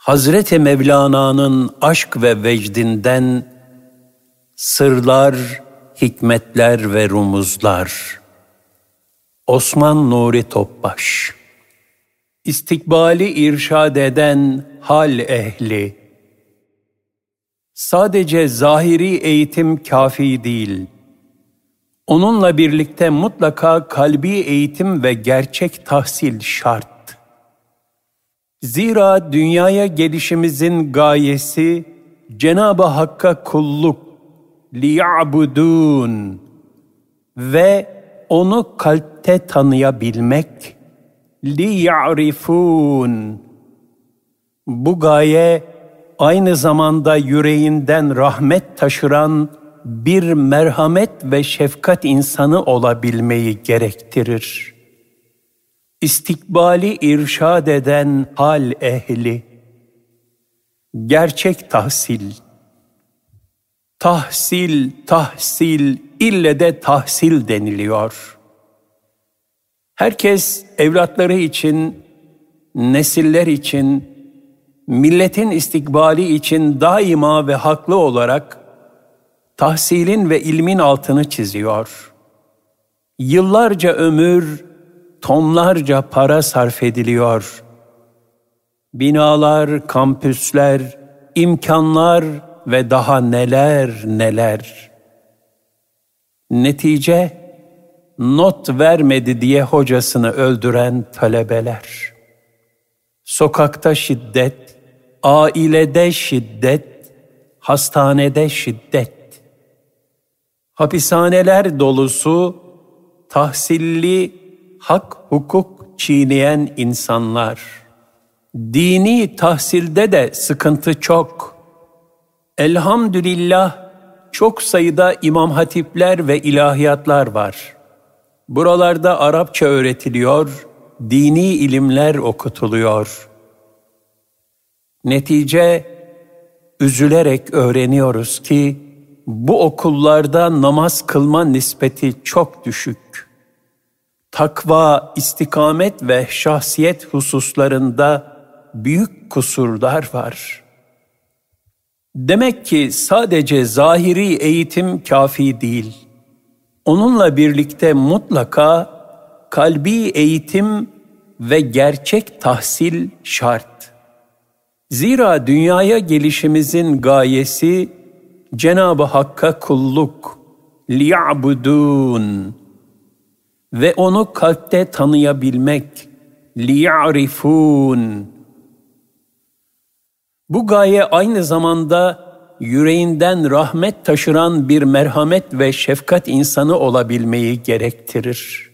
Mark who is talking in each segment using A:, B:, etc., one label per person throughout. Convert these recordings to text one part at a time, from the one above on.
A: Hazreti Mevlana'nın aşk ve vecdinden sırlar, hikmetler ve rumuzlar. Osman Nuri Topbaş İstikbali irşad eden hal ehli. Sadece zahiri eğitim kafi değil. Onunla birlikte mutlaka kalbi eğitim ve gerçek tahsil şart. Zira dünyaya gelişimizin gayesi Cenab-ı Hakk'a kulluk, liya'budun ve onu kalpte tanıyabilmek, liya'rifun. Bu gaye aynı zamanda yüreğinden rahmet taşıran bir merhamet ve şefkat insanı olabilmeyi gerektirir.'' İstikbali irşad eden hal ehli, gerçek tahsil, tahsil, tahsil, ille de tahsil deniliyor. Herkes evlatları için, nesiller için, milletin istikbali için daima ve haklı olarak tahsilin ve ilmin altını çiziyor. Yıllarca ömür, tonlarca para sarf ediliyor. Binalar, kampüsler, imkanlar ve daha neler neler. Netice not vermedi diye hocasını öldüren talebeler. Sokakta şiddet, ailede şiddet, hastanede şiddet. Hapishaneler dolusu tahsilli hak hukuk çiğneyen insanlar. Dini tahsilde de sıkıntı çok. Elhamdülillah çok sayıda imam hatipler ve ilahiyatlar var. Buralarda Arapça öğretiliyor, dini ilimler okutuluyor. Netice üzülerek öğreniyoruz ki bu okullarda namaz kılma nispeti çok düşük takva, istikamet ve şahsiyet hususlarında büyük kusurlar var. Demek ki sadece zahiri eğitim kafi değil. Onunla birlikte mutlaka kalbi eğitim ve gerçek tahsil şart. Zira dünyaya gelişimizin gayesi Cenab-ı Hakk'a kulluk, liya'budun, ve onu kalpte tanıyabilmek, liya'rifun. Bu gaye aynı zamanda yüreğinden rahmet taşıran bir merhamet ve şefkat insanı olabilmeyi gerektirir.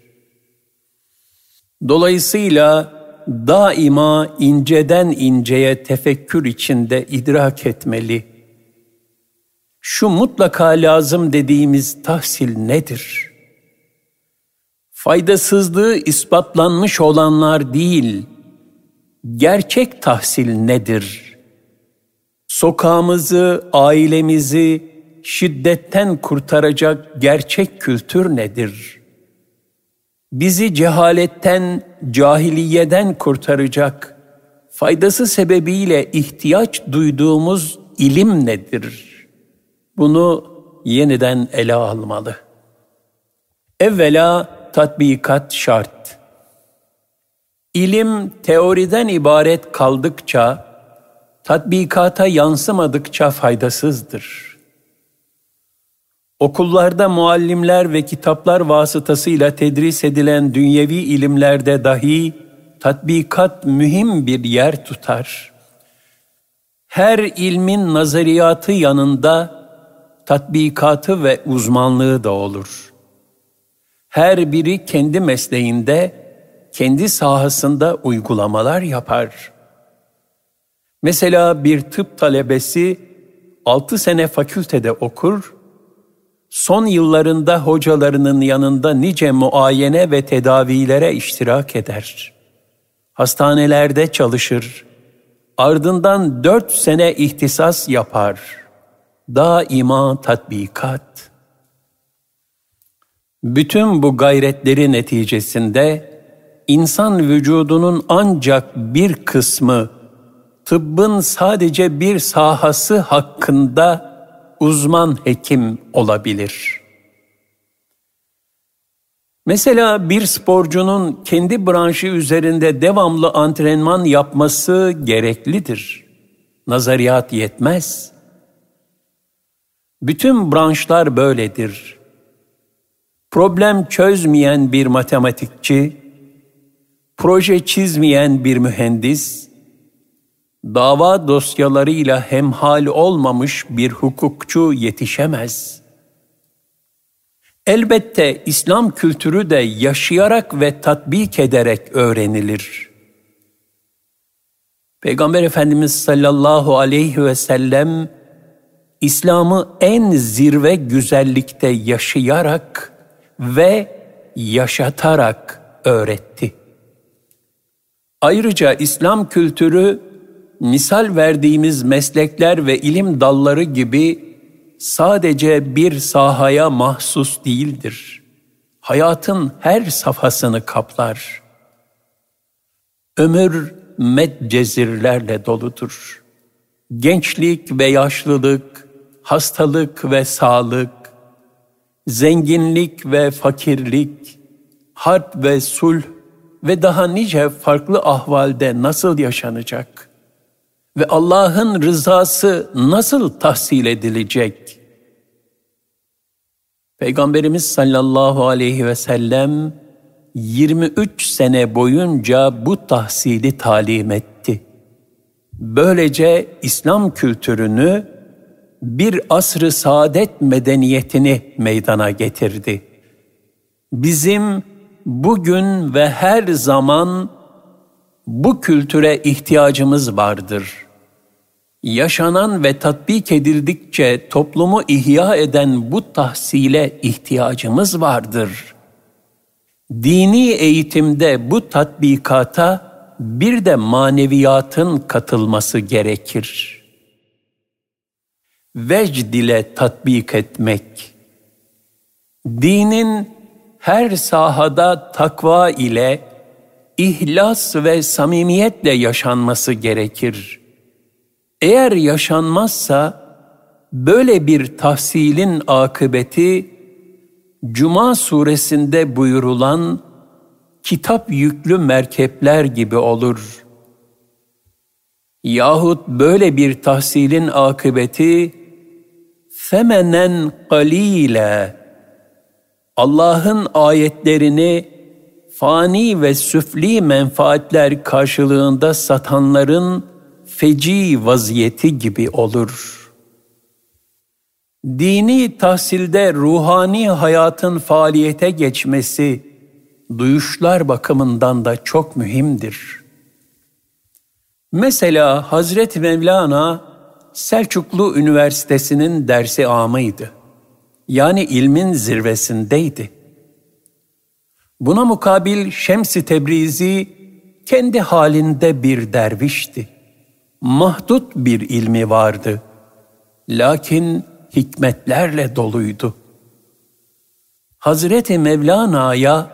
A: Dolayısıyla daima inceden inceye tefekkür içinde idrak etmeli. Şu mutlaka lazım dediğimiz tahsil nedir?'' Faydasızlığı ispatlanmış olanlar değil, gerçek tahsil nedir? Sokağımızı, ailemizi şiddetten kurtaracak gerçek kültür nedir? Bizi cehaletten, cahiliyeden kurtaracak faydası sebebiyle ihtiyaç duyduğumuz ilim nedir? Bunu yeniden ele almalı. Evvela tatbikat şart. İlim teoriden ibaret kaldıkça, tatbikata yansımadıkça faydasızdır. Okullarda muallimler ve kitaplar vasıtasıyla tedris edilen dünyevi ilimlerde dahi tatbikat mühim bir yer tutar. Her ilmin nazariyatı yanında tatbikatı ve uzmanlığı da olur.'' Her biri kendi mesleğinde, kendi sahasında uygulamalar yapar. Mesela bir tıp talebesi 6 sene fakültede okur, son yıllarında hocalarının yanında nice muayene ve tedavilere iştirak eder. Hastanelerde çalışır, ardından dört sene ihtisas yapar. Daima tatbikat. Bütün bu gayretleri neticesinde insan vücudunun ancak bir kısmı tıbbın sadece bir sahası hakkında uzman hekim olabilir. Mesela bir sporcunun kendi branşı üzerinde devamlı antrenman yapması gereklidir. Nazariyat yetmez. Bütün branşlar böyledir. Problem çözmeyen bir matematikçi, proje çizmeyen bir mühendis, dava dosyalarıyla hemhal olmamış bir hukukçu yetişemez. Elbette İslam kültürü de yaşayarak ve tatbik ederek öğrenilir. Peygamber Efendimiz sallallahu aleyhi ve sellem İslam'ı en zirve güzellikte yaşayarak ve yaşatarak öğretti. Ayrıca İslam kültürü misal verdiğimiz meslekler ve ilim dalları gibi sadece bir sahaya mahsus değildir. Hayatın her safhasını kaplar. Ömür medcezirlerle doludur. Gençlik ve yaşlılık, hastalık ve sağlık, zenginlik ve fakirlik, harp ve sulh ve daha nice farklı ahvalde nasıl yaşanacak ve Allah'ın rızası nasıl tahsil edilecek? Peygamberimiz sallallahu aleyhi ve sellem 23 sene boyunca bu tahsili talim etti. Böylece İslam kültürünü bir asrı saadet medeniyetini meydana getirdi. Bizim bugün ve her zaman bu kültüre ihtiyacımız vardır. Yaşanan ve tatbik edildikçe toplumu ihya eden bu tahsile ihtiyacımız vardır. Dini eğitimde bu tatbikata bir de maneviyatın katılması gerekir. Vecd ile tatbik etmek. Dinin her sahada takva ile ihlas ve samimiyetle yaşanması gerekir. Eğer yaşanmazsa böyle bir tahsilin akıbeti Cuma suresinde buyurulan kitap yüklü merkepler gibi olur. Yahut böyle bir tahsilin akıbeti femenen qalile Allah'ın ayetlerini fani ve süfli menfaatler karşılığında satanların feci vaziyeti gibi olur. Dini tahsilde ruhani hayatın faaliyete geçmesi duyuşlar bakımından da çok mühimdir. Mesela Hazreti Mevlana Selçuklu Üniversitesi'nin dersi amıydı. Yani ilmin zirvesindeydi. Buna mukabil Şems-i Tebrizi kendi halinde bir dervişti. Mahdut bir ilmi vardı. Lakin hikmetlerle doluydu. Hazreti Mevlana'ya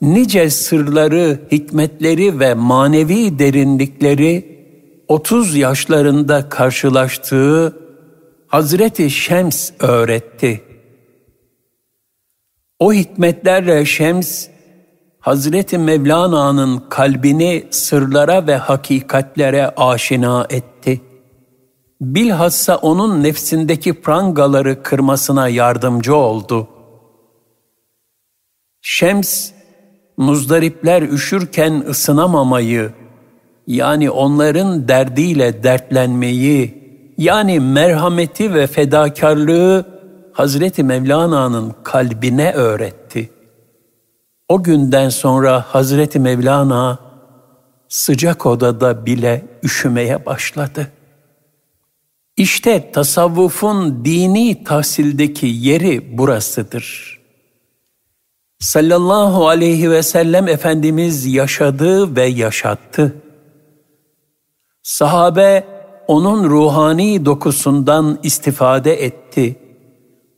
A: nice sırları, hikmetleri ve manevi derinlikleri 30 yaşlarında karşılaştığı Hazreti Şems öğretti. O hikmetlerle Şems, Hazreti Mevlana'nın kalbini sırlara ve hakikatlere aşina etti. Bilhassa onun nefsindeki prangaları kırmasına yardımcı oldu. Şems, muzdaripler üşürken ısınamamayı, yani onların derdiyle dertlenmeyi, yani merhameti ve fedakarlığı Hazreti Mevlana'nın kalbine öğretti. O günden sonra Hazreti Mevlana sıcak odada bile üşümeye başladı. İşte tasavvufun dini tahsildeki yeri burasıdır. Sallallahu aleyhi ve sellem Efendimiz yaşadı ve yaşattı. Sahabe onun ruhani dokusundan istifade etti.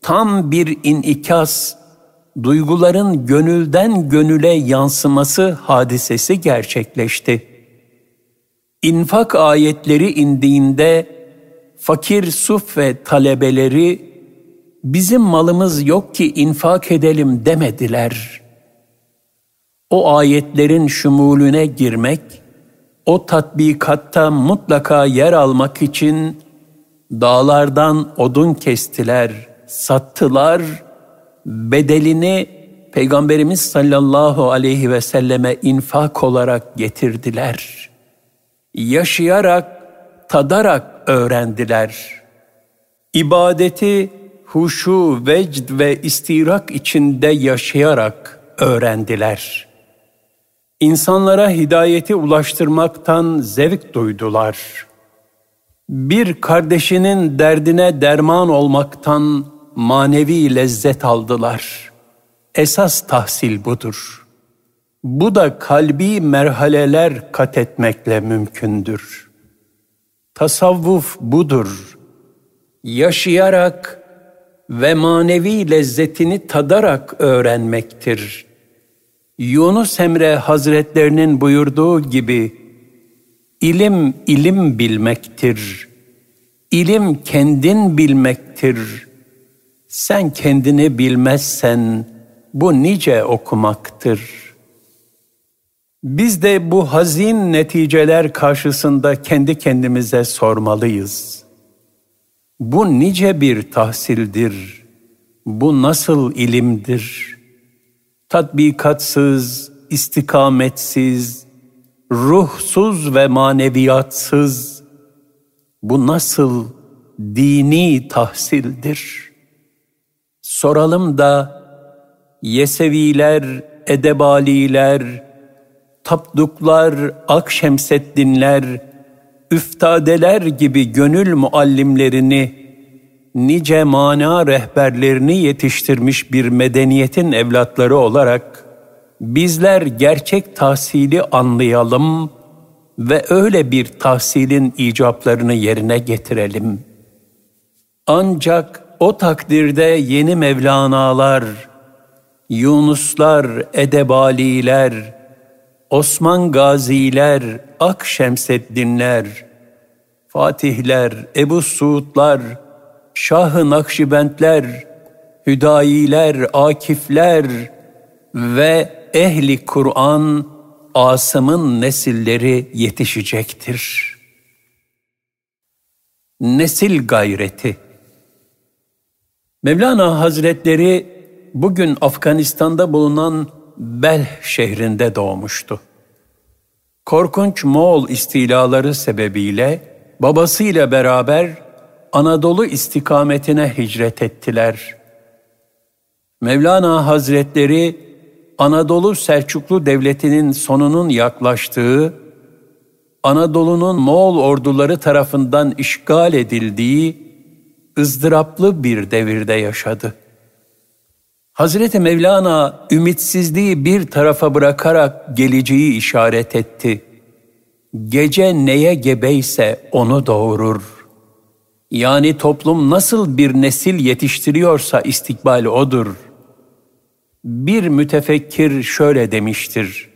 A: Tam bir inikas, duyguların gönülden gönüle yansıması hadisesi gerçekleşti. İnfak ayetleri indiğinde fakir suf ve talebeleri bizim malımız yok ki infak edelim demediler. O ayetlerin şumulüne girmek, o tatbikatta mutlaka yer almak için dağlardan odun kestiler, sattılar, bedelini Peygamberimiz sallallahu aleyhi ve selleme infak olarak getirdiler. Yaşayarak, tadarak öğrendiler. İbadeti huşu, vecd ve istirak içinde yaşayarak öğrendiler. İnsanlara hidayeti ulaştırmaktan zevk duydular. Bir kardeşinin derdine derman olmaktan manevi lezzet aldılar. Esas tahsil budur. Bu da kalbi merhaleler kat etmekle mümkündür. Tasavvuf budur. Yaşayarak ve manevi lezzetini tadarak öğrenmektir. Yunus Emre Hazretlerinin buyurduğu gibi, ilim ilim bilmektir. İlim kendin bilmektir. Sen kendini bilmezsen bu nice okumaktır. Biz de bu hazin neticeler karşısında kendi kendimize sormalıyız.'' Bu nice bir tahsildir. Bu nasıl ilimdir? Tatbikatsız, istikametsiz, ruhsuz ve maneviyatsız bu nasıl dini tahsildir? Soralım da Yeseviler, Edebaliler, Tapduklar, Akşemseddinler, üftadeler gibi gönül muallimlerini, nice mana rehberlerini yetiştirmiş bir medeniyetin evlatları olarak bizler gerçek tahsili anlayalım ve öyle bir tahsilin icaplarını yerine getirelim. Ancak o takdirde yeni Mevlanalar, Yunuslar, Edebaliler, Osman Gaziler, Akşemseddinler, Fatihler, Ebu Suudlar, Şah-ı Nakşibentler, Hüdayiler, Akifler ve ehli Kur'an Asım'ın nesilleri yetişecektir. Nesil gayreti Mevlana Hazretleri bugün Afganistan'da bulunan Belh şehrinde doğmuştu. Korkunç Moğol istilaları sebebiyle babasıyla beraber Anadolu istikametine hicret ettiler. Mevlana Hazretleri Anadolu Selçuklu Devleti'nin sonunun yaklaştığı, Anadolu'nun Moğol orduları tarafından işgal edildiği ızdıraplı bir devirde yaşadı. Hazreti Mevlana ümitsizliği bir tarafa bırakarak geleceği işaret etti. Gece neye gebeyse onu doğurur. Yani toplum nasıl bir nesil yetiştiriyorsa istikbali odur. Bir mütefekkir şöyle demiştir.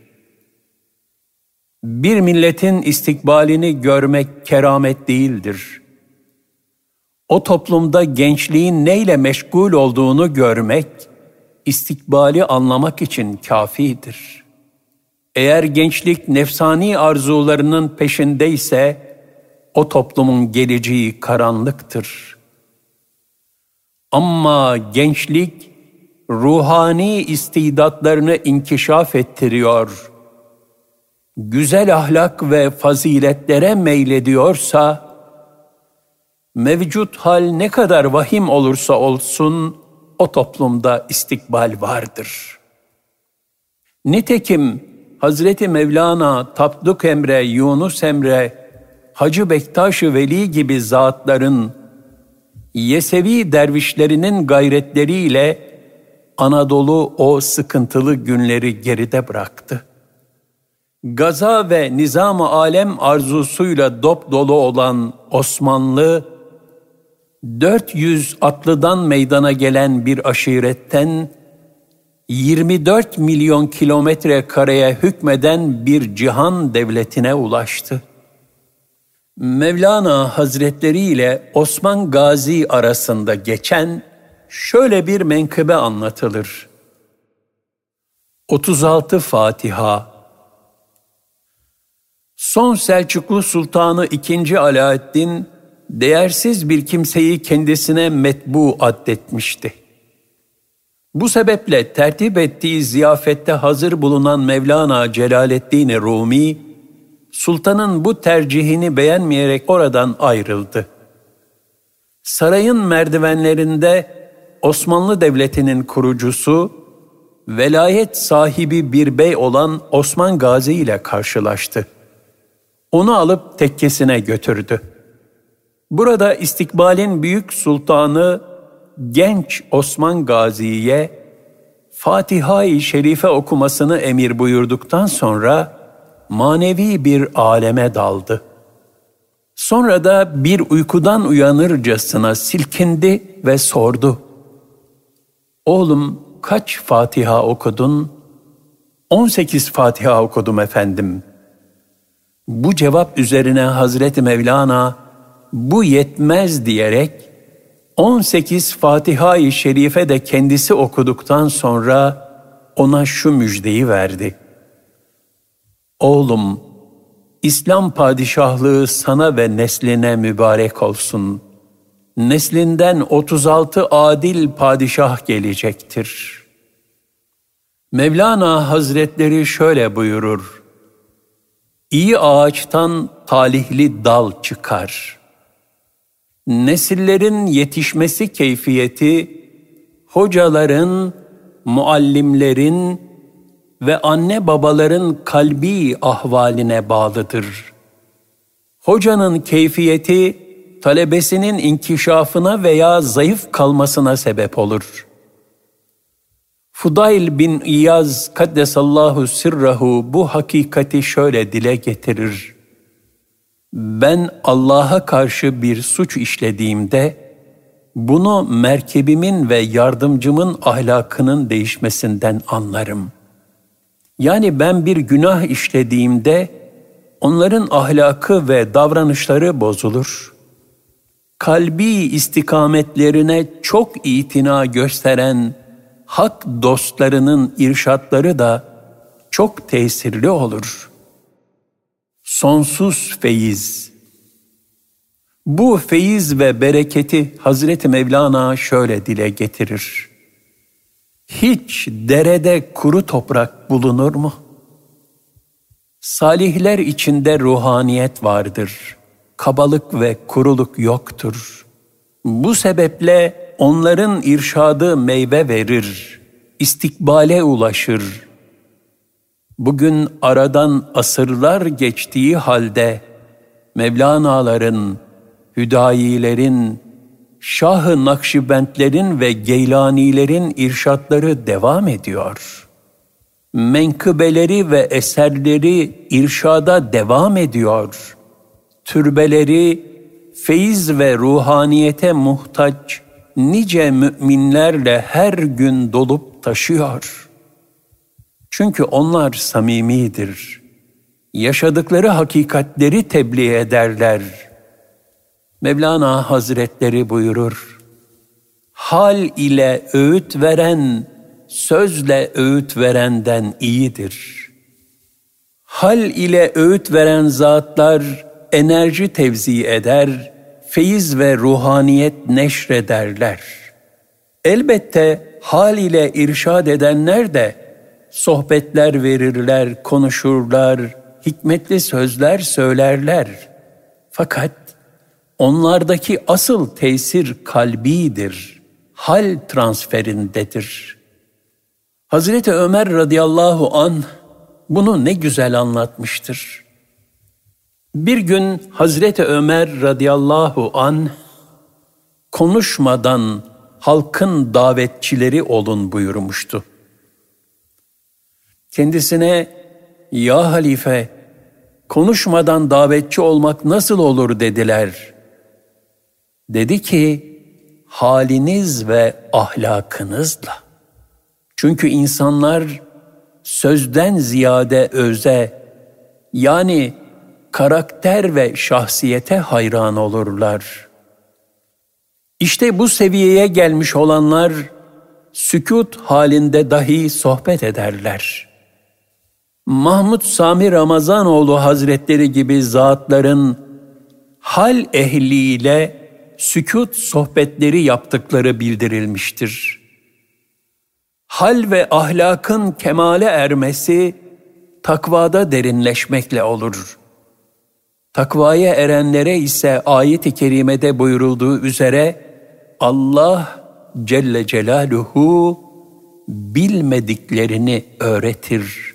A: Bir milletin istikbalini görmek keramet değildir. O toplumda gençliğin neyle meşgul olduğunu görmek, istikbali anlamak için kafidir. Eğer gençlik nefsani arzularının peşindeyse o toplumun geleceği karanlıktır. Ama gençlik ruhani istidatlarını inkişaf ettiriyor. Güzel ahlak ve faziletlere meylediyorsa, mevcut hal ne kadar vahim olursa olsun, o toplumda istikbal vardır. Nitekim Hazreti Mevlana, Tapduk Emre, Yunus Emre, Hacı Bektaş-ı Veli gibi zatların Yesevi dervişlerinin gayretleriyle Anadolu o sıkıntılı günleri geride bıraktı. Gaza ve nizam-ı alem arzusuyla dop dolu olan Osmanlı 400 atlıdan meydana gelen bir aşiretten 24 milyon kilometre kareye hükmeden bir cihan devletine ulaştı. Mevlana Hazretleri ile Osman Gazi arasında geçen şöyle bir menkıbe anlatılır. 36 Fatiha Son Selçuklu Sultanı II. Alaaddin değersiz bir kimseyi kendisine metbu addetmişti. Bu sebeple tertip ettiği ziyafette hazır bulunan Mevlana Celaleddin Rumi, sultanın bu tercihini beğenmeyerek oradan ayrıldı. Sarayın merdivenlerinde Osmanlı Devleti'nin kurucusu, velayet sahibi bir bey olan Osman Gazi ile karşılaştı. Onu alıp tekkesine götürdü. Burada istikbalin büyük sultanı genç Osman Gazi'ye Fatiha-i Şerife okumasını emir buyurduktan sonra manevi bir aleme daldı. Sonra da bir uykudan uyanırcasına silkindi ve sordu. Oğlum kaç Fatiha okudun? 18 Fatiha okudum efendim. Bu cevap üzerine Hazreti Mevlana bu yetmez diyerek 18 Fatiha-i Şerife de kendisi okuduktan sonra ona şu müjdeyi verdi. Oğlum, İslam padişahlığı sana ve nesline mübarek olsun. Neslinden 36 adil padişah gelecektir. Mevlana Hazretleri şöyle buyurur. İyi ağaçtan talihli dal çıkar. Nesillerin yetişmesi keyfiyeti, hocaların, muallimlerin ve anne babaların kalbi ahvaline bağlıdır. Hocanın keyfiyeti, talebesinin inkişafına veya zayıf kalmasına sebep olur.'' Fudayl bin İyaz kaddesallahu sirrahu bu hakikati şöyle dile getirir. Ben Allah'a karşı bir suç işlediğimde bunu merkebimin ve yardımcımın ahlakının değişmesinden anlarım. Yani ben bir günah işlediğimde onların ahlakı ve davranışları bozulur. Kalbi istikametlerine çok itina gösteren hak dostlarının irşatları da çok tesirli olur. Sonsuz feyiz Bu feyiz ve bereketi Hazreti Mevlana şöyle dile getirir. Hiç derede kuru toprak bulunur mu? Salihler içinde ruhaniyet vardır. Kabalık ve kuruluk yoktur. Bu sebeple onların irşadı meyve verir, istikbale ulaşır. Bugün aradan asırlar geçtiği halde Mevlana'ların, Hüdayilerin, Şah-ı Nakşibentlerin ve Geylanilerin irşatları devam ediyor. Menkıbeleri ve eserleri irşada devam ediyor. Türbeleri feyiz ve ruhaniyete muhtaç nice müminlerle her gün dolup taşıyor. Çünkü onlar samimidir. Yaşadıkları hakikatleri tebliğ ederler. Mevlana Hazretleri buyurur. Hal ile öğüt veren, sözle öğüt verenden iyidir. Hal ile öğüt veren zatlar enerji tevzi eder, feyiz ve ruhaniyet neşrederler. Elbette hal ile irşad edenler de sohbetler verirler, konuşurlar, hikmetli sözler söylerler. Fakat onlardaki asıl tesir kalbidir, hal transferindedir. Hazreti Ömer radıyallahu an bunu ne güzel anlatmıştır. Bir gün Hazreti Ömer radıyallahu an konuşmadan halkın davetçileri olun buyurmuştu. Kendisine ya halife konuşmadan davetçi olmak nasıl olur dediler. Dedi ki haliniz ve ahlakınızla. Çünkü insanlar sözden ziyade öze yani karakter ve şahsiyete hayran olurlar. İşte bu seviyeye gelmiş olanlar sükut halinde dahi sohbet ederler. Mahmud Sami Ramazanoğlu Hazretleri gibi zatların hal ehliyle sükut sohbetleri yaptıkları bildirilmiştir. Hal ve ahlakın kemale ermesi takvada derinleşmekle olur. Takvaya erenlere ise ayet-i kerimede buyurulduğu üzere Allah Celle Celaluhu bilmediklerini öğretir.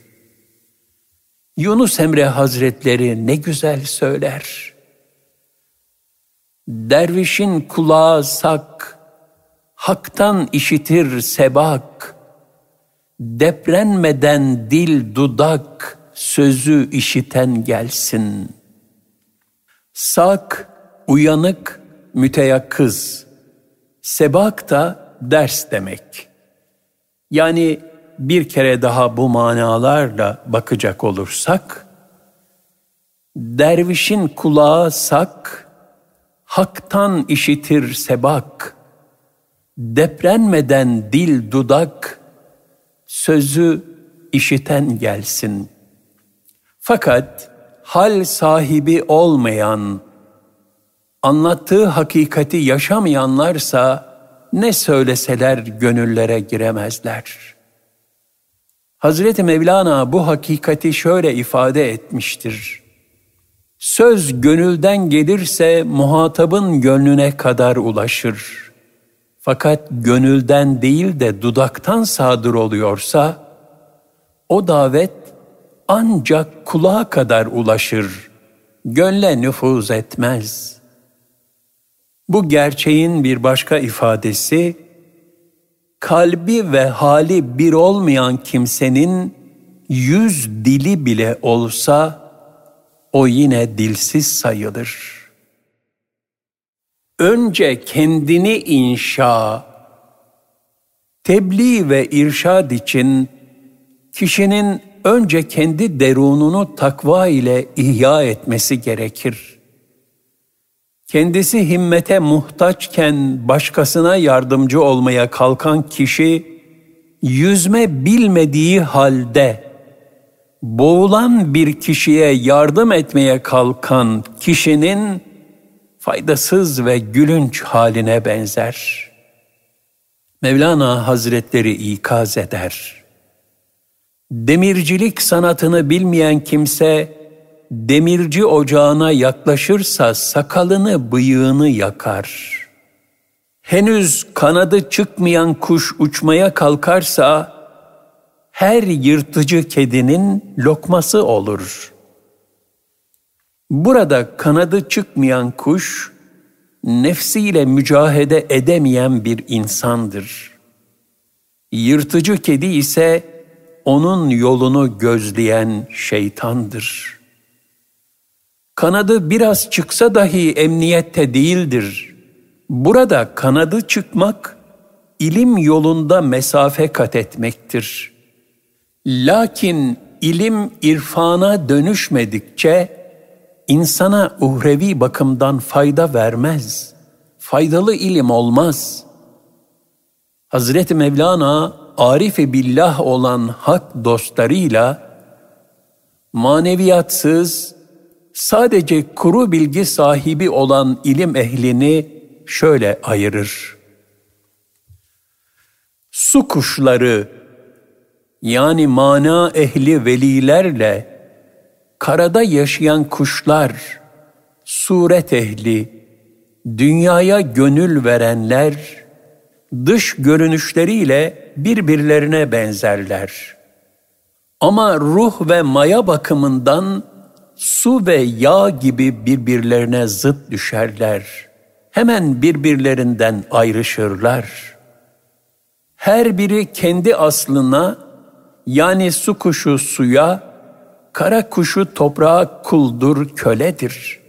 A: Yunus Emre Hazretleri ne güzel söyler. Dervişin kulağı sak, haktan işitir sebak, deprenmeden dil dudak, sözü işiten gelsin. Sak, uyanık, müteyakkız.'' Sebak da ders demek. Yani bir kere daha bu manalarla bakacak olursak, dervişin kulağı sak, haktan işitir sebak, deprenmeden dil dudak, sözü işiten gelsin. Fakat hal sahibi olmayan, anlattığı hakikati yaşamayanlarsa ne söyleseler gönüllere giremezler. Hazreti Mevlana bu hakikati şöyle ifade etmiştir. Söz gönülden gelirse muhatabın gönlüne kadar ulaşır. Fakat gönülden değil de dudaktan sadır oluyorsa, o davet ancak kulağa kadar ulaşır, gönle nüfuz etmez.'' Bu gerçeğin bir başka ifadesi, kalbi ve hali bir olmayan kimsenin yüz dili bile olsa o yine dilsiz sayılır. Önce kendini inşa, tebliğ ve irşad için kişinin önce kendi derununu takva ile ihya etmesi gerekir.'' Kendisi himmete muhtaçken başkasına yardımcı olmaya kalkan kişi, yüzme bilmediği halde boğulan bir kişiye yardım etmeye kalkan kişinin faydasız ve gülünç haline benzer. Mevlana Hazretleri ikaz eder. Demircilik sanatını bilmeyen kimse demirci ocağına yaklaşırsa sakalını bıyığını yakar. Henüz kanadı çıkmayan kuş uçmaya kalkarsa her yırtıcı kedinin lokması olur. Burada kanadı çıkmayan kuş nefsiyle mücahede edemeyen bir insandır. Yırtıcı kedi ise onun yolunu gözleyen şeytandır.'' Kanadı biraz çıksa dahi emniyette değildir. Burada kanadı çıkmak, ilim yolunda mesafe kat etmektir. Lakin ilim irfana dönüşmedikçe, insana uhrevi bakımdan fayda vermez. Faydalı ilim olmaz. Hazreti Mevlana, Arif-i Billah olan hak dostlarıyla, maneviyatsız, sadece kuru bilgi sahibi olan ilim ehlini şöyle ayırır. Su kuşları yani mana ehli velilerle karada yaşayan kuşlar, suret ehli, dünyaya gönül verenler, dış görünüşleriyle birbirlerine benzerler. Ama ruh ve maya bakımından su ve yağ gibi birbirlerine zıt düşerler. Hemen birbirlerinden ayrışırlar. Her biri kendi aslına yani su kuşu suya, kara kuşu toprağa kuldur, köledir.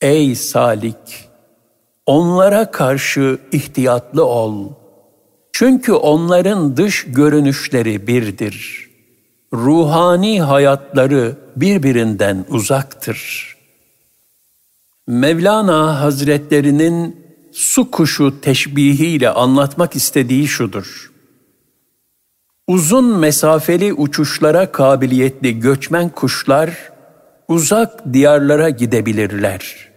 A: Ey salik! Onlara karşı ihtiyatlı ol. Çünkü onların dış görünüşleri birdir. ruhani hayatları birbirinden uzaktır. Mevlana Hazretlerinin su kuşu teşbihiyle anlatmak istediği şudur. Uzun mesafeli uçuşlara kabiliyetli göçmen kuşlar uzak diyarlara gidebilirler.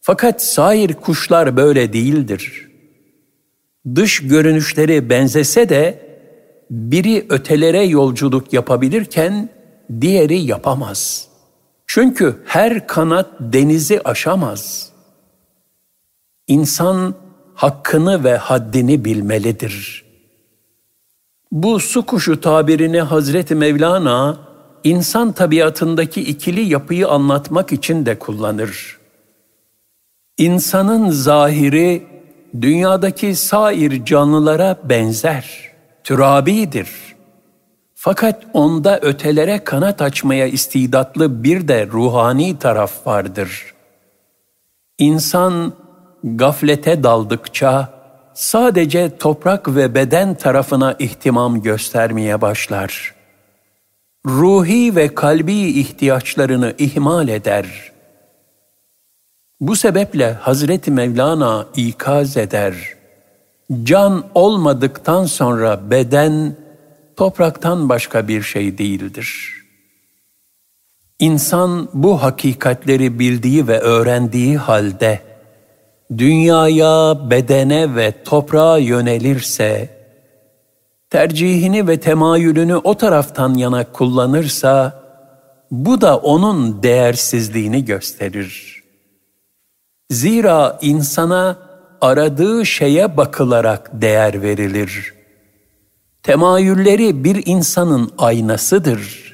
A: Fakat sair kuşlar böyle değildir. Dış görünüşleri benzese de biri ötelere yolculuk yapabilirken diğeri yapamaz. Çünkü her kanat denizi aşamaz. İnsan hakkını ve haddini bilmelidir. Bu su kuşu tabirini Hazreti Mevlana insan tabiatındaki ikili yapıyı anlatmak için de kullanır. İnsanın zahiri dünyadaki sair canlılara benzer, türabidir. Fakat onda ötelere kanat açmaya istidatlı bir de ruhani taraf vardır. İnsan gaflete daldıkça sadece toprak ve beden tarafına ihtimam göstermeye başlar. Ruhi ve kalbi ihtiyaçlarını ihmal eder. Bu sebeple Hazreti Mevlana ikaz eder. Can olmadıktan sonra beden topraktan başka bir şey değildir. İnsan bu hakikatleri bildiği ve öğrendiği halde dünyaya, bedene ve toprağa yönelirse, tercihini ve temayülünü o taraftan yana kullanırsa, bu da onun değersizliğini gösterir. Zira insana aradığı şeye bakılarak değer verilir. Temayülleri bir insanın aynasıdır.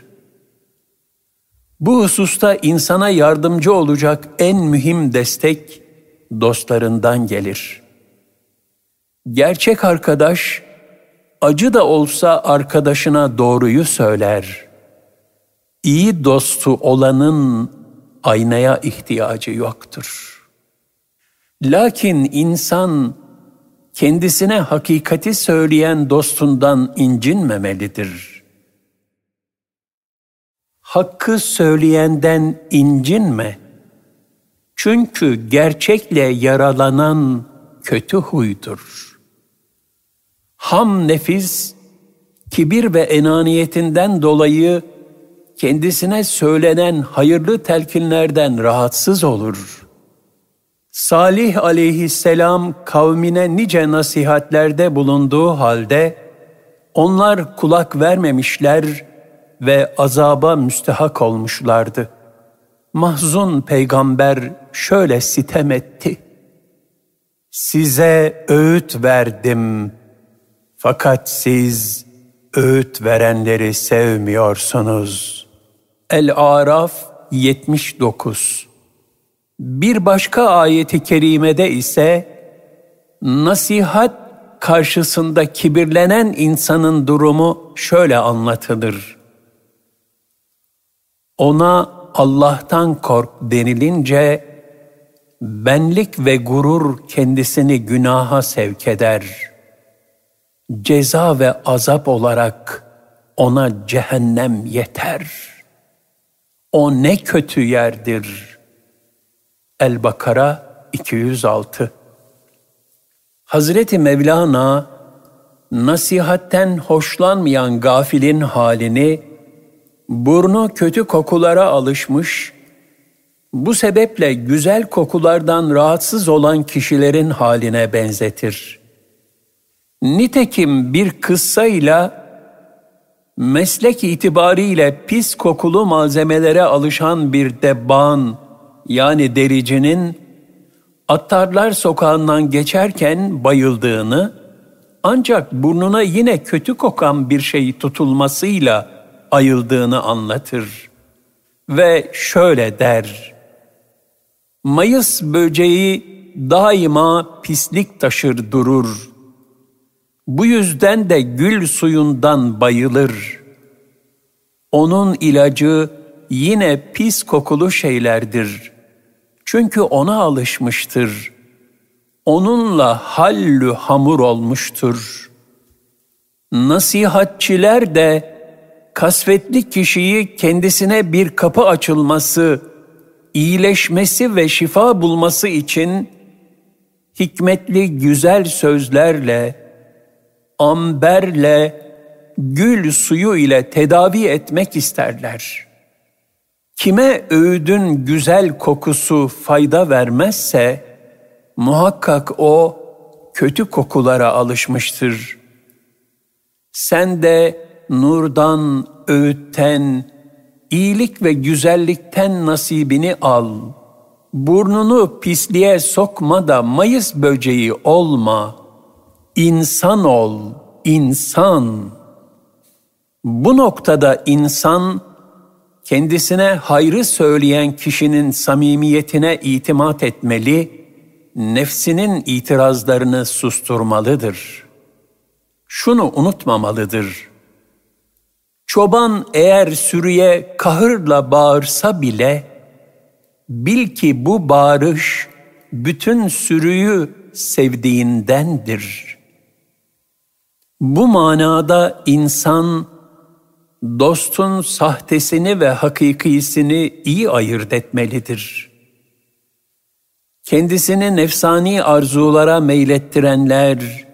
A: Bu hususta insana yardımcı olacak en mühim destek, dostlarından gelir. Gerçek arkadaş, acı da olsa arkadaşına doğruyu söyler. İyi dostu olanın aynaya ihtiyacı yoktur. Lakin insan kendisine hakikati söyleyen dostundan incinmemelidir. Hakkı söyleyenden incinme.'' Çünkü gerçekle yaralanan kötü huydur. Ham nefis, kibir ve enaniyetinden dolayı kendisine söylenen hayırlı telkinlerden rahatsız olur. Salih aleyhisselam kavmine nice nasihatlerde bulunduğu halde onlar kulak vermemişler ve azaba müstehak olmuşlardı. Mahzun peygamber şöyle sitem etti. Size öğüt verdim fakat siz öğüt verenleri sevmiyorsunuz. El-Araf 79 Bir başka ayeti kerimede ise nasihat karşısında kibirlenen insanın durumu şöyle anlatılır. Ona Allah'tan kork denilince benlik ve gurur kendisini günaha sevk eder. Ceza ve azap olarak ona cehennem yeter. O ne kötü yerdir. El-Bakara 206 Hazreti Mevlana nasihatten hoşlanmayan gafilin halini burnu kötü kokulara alışmış, bu sebeple güzel kokulardan rahatsız olan kişilerin haline benzetir. Nitekim bir kıssayla meslek itibariyle pis kokulu malzemelere alışan bir debbağın yani dericinin Attarlar sokağından geçerken bayıldığını ancak burnuna yine kötü kokan bir şey tutulmasıyla ayıldığını anlatır ve şöyle der. Mayıs böceği daima pislik taşır durur. Bu yüzden de gül suyundan bayılır. Onun ilacı yine pis kokulu şeylerdir. Çünkü ona alışmıştır. Onunla hallü hamur olmuştur. Nasihatçiler de kasvetli kişiyi kendisine bir kapı açılması, iyileşmesi ve şifa bulması için hikmetli güzel sözlerle, amberle, gül suyu ile tedavi etmek isterler. Kime öğüdün güzel kokusu fayda vermezse, muhakkak o kötü kokulara alışmıştır. Sen de nurdan, öğütten, iyilik ve güzellikten nasibini al. Burnunu pisliğe sokma da mayıs böceği olma. İnsan ol, insan. Bu noktada insan, kendisine hayrı söyleyen kişinin samimiyetine itimat etmeli, nefsinin itirazlarını susturmalıdır. Şunu unutmamalıdır. Çoban eğer sürüye kahırla bağırsa bile, bil ki bu bağırış bütün sürüyü sevdiğindendir. Bu manada insan, dostun sahtesini ve hakikisini iyi ayırt etmelidir. Kendisini nefsani arzulara meylettirenler,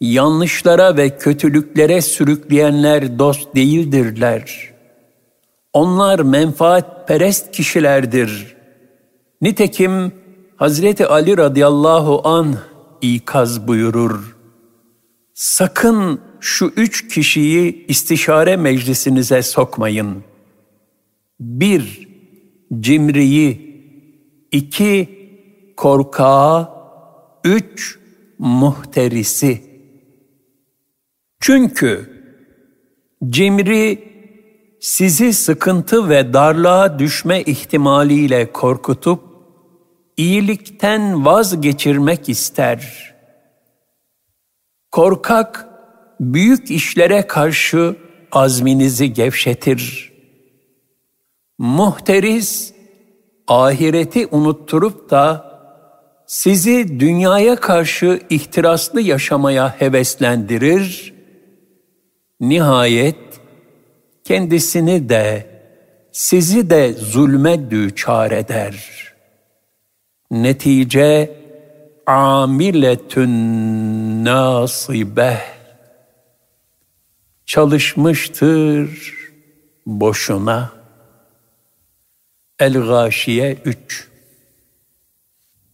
A: yanlışlara ve kötülüklere sürükleyenler dost değildirler. Onlar menfaatperest kişilerdir. Nitekim Hazreti Ali radıyallahu an ikaz buyurur. Sakın şu üç kişiyi istişare meclisinize sokmayın. Bir, cimriyi, iki, korkağı, üç, muhterisi. Çünkü cimri sizi sıkıntı ve darlığa düşme ihtimaliyle korkutup iyilikten vazgeçirmek ister. Korkak büyük işlere karşı azminizi gevşetir. Muhteris ahireti unutturup da sizi dünyaya karşı ihtiraslı yaşamaya heveslendirir Nihayet kendisini de sizi de zulme düçar eder. Netice amiletün nasibeh çalışmıştır boşuna. El-Gâşiye 3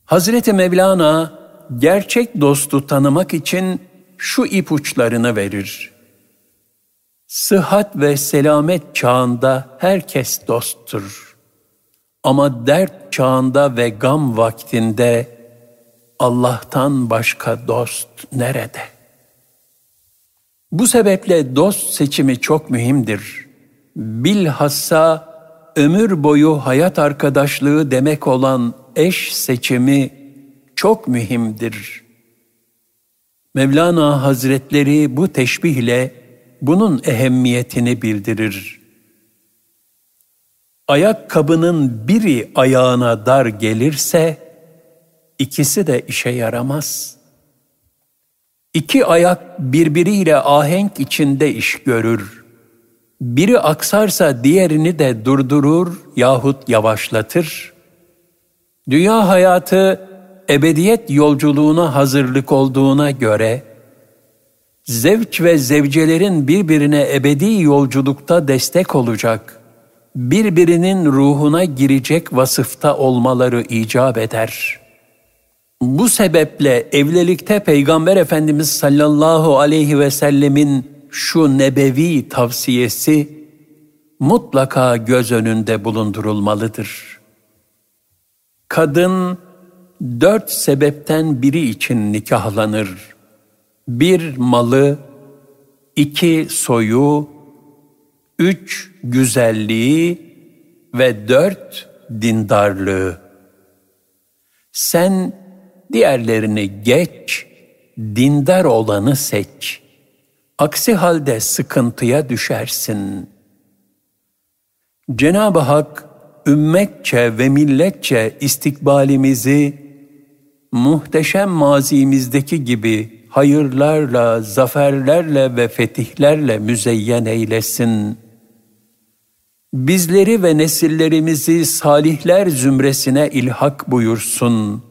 A: Hazreti Mevlana gerçek dostu tanımak için şu ipuçlarını verir. Sıhhat ve selamet çağında herkes dosttur. Ama dert çağında ve gam vaktinde Allah'tan başka dost nerede? Bu sebeple dost seçimi çok mühimdir. Bilhassa ömür boyu hayat arkadaşlığı demek olan eş seçimi çok mühimdir. Mevlana Hazretleri bu teşbihle bunun ehemmiyetini bildirir. Ayakkabının biri ayağına dar gelirse, ikisi de işe yaramaz. İki ayak birbiriyle ahenk içinde iş görür. Biri aksarsa diğerini de durdurur yahut yavaşlatır. Dünya hayatı ebediyet yolculuğuna hazırlık olduğuna göre, zevç ve zevcelerin birbirine ebedi yolculukta destek olacak, birbirinin ruhuna girecek vasıfta olmaları icap eder. Bu sebeple evlilikte Peygamber Efendimiz sallallahu aleyhi ve sellemin şu nebevi tavsiyesi mutlaka göz önünde bulundurulmalıdır. Kadın dört sebepten biri için nikahlanır bir malı, iki soyu, üç güzelliği ve dört dindarlığı. Sen diğerlerini geç, dindar olanı seç. Aksi halde sıkıntıya düşersin. Cenab-ı Hak ümmetçe ve milletçe istikbalimizi muhteşem mazimizdeki gibi hayırlarla, zaferlerle ve fetihlerle müzeyyen eylesin. Bizleri ve nesillerimizi salihler zümresine ilhak buyursun.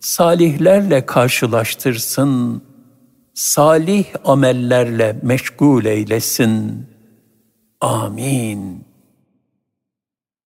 A: Salihlerle karşılaştırsın. Salih amellerle meşgul eylesin. Amin.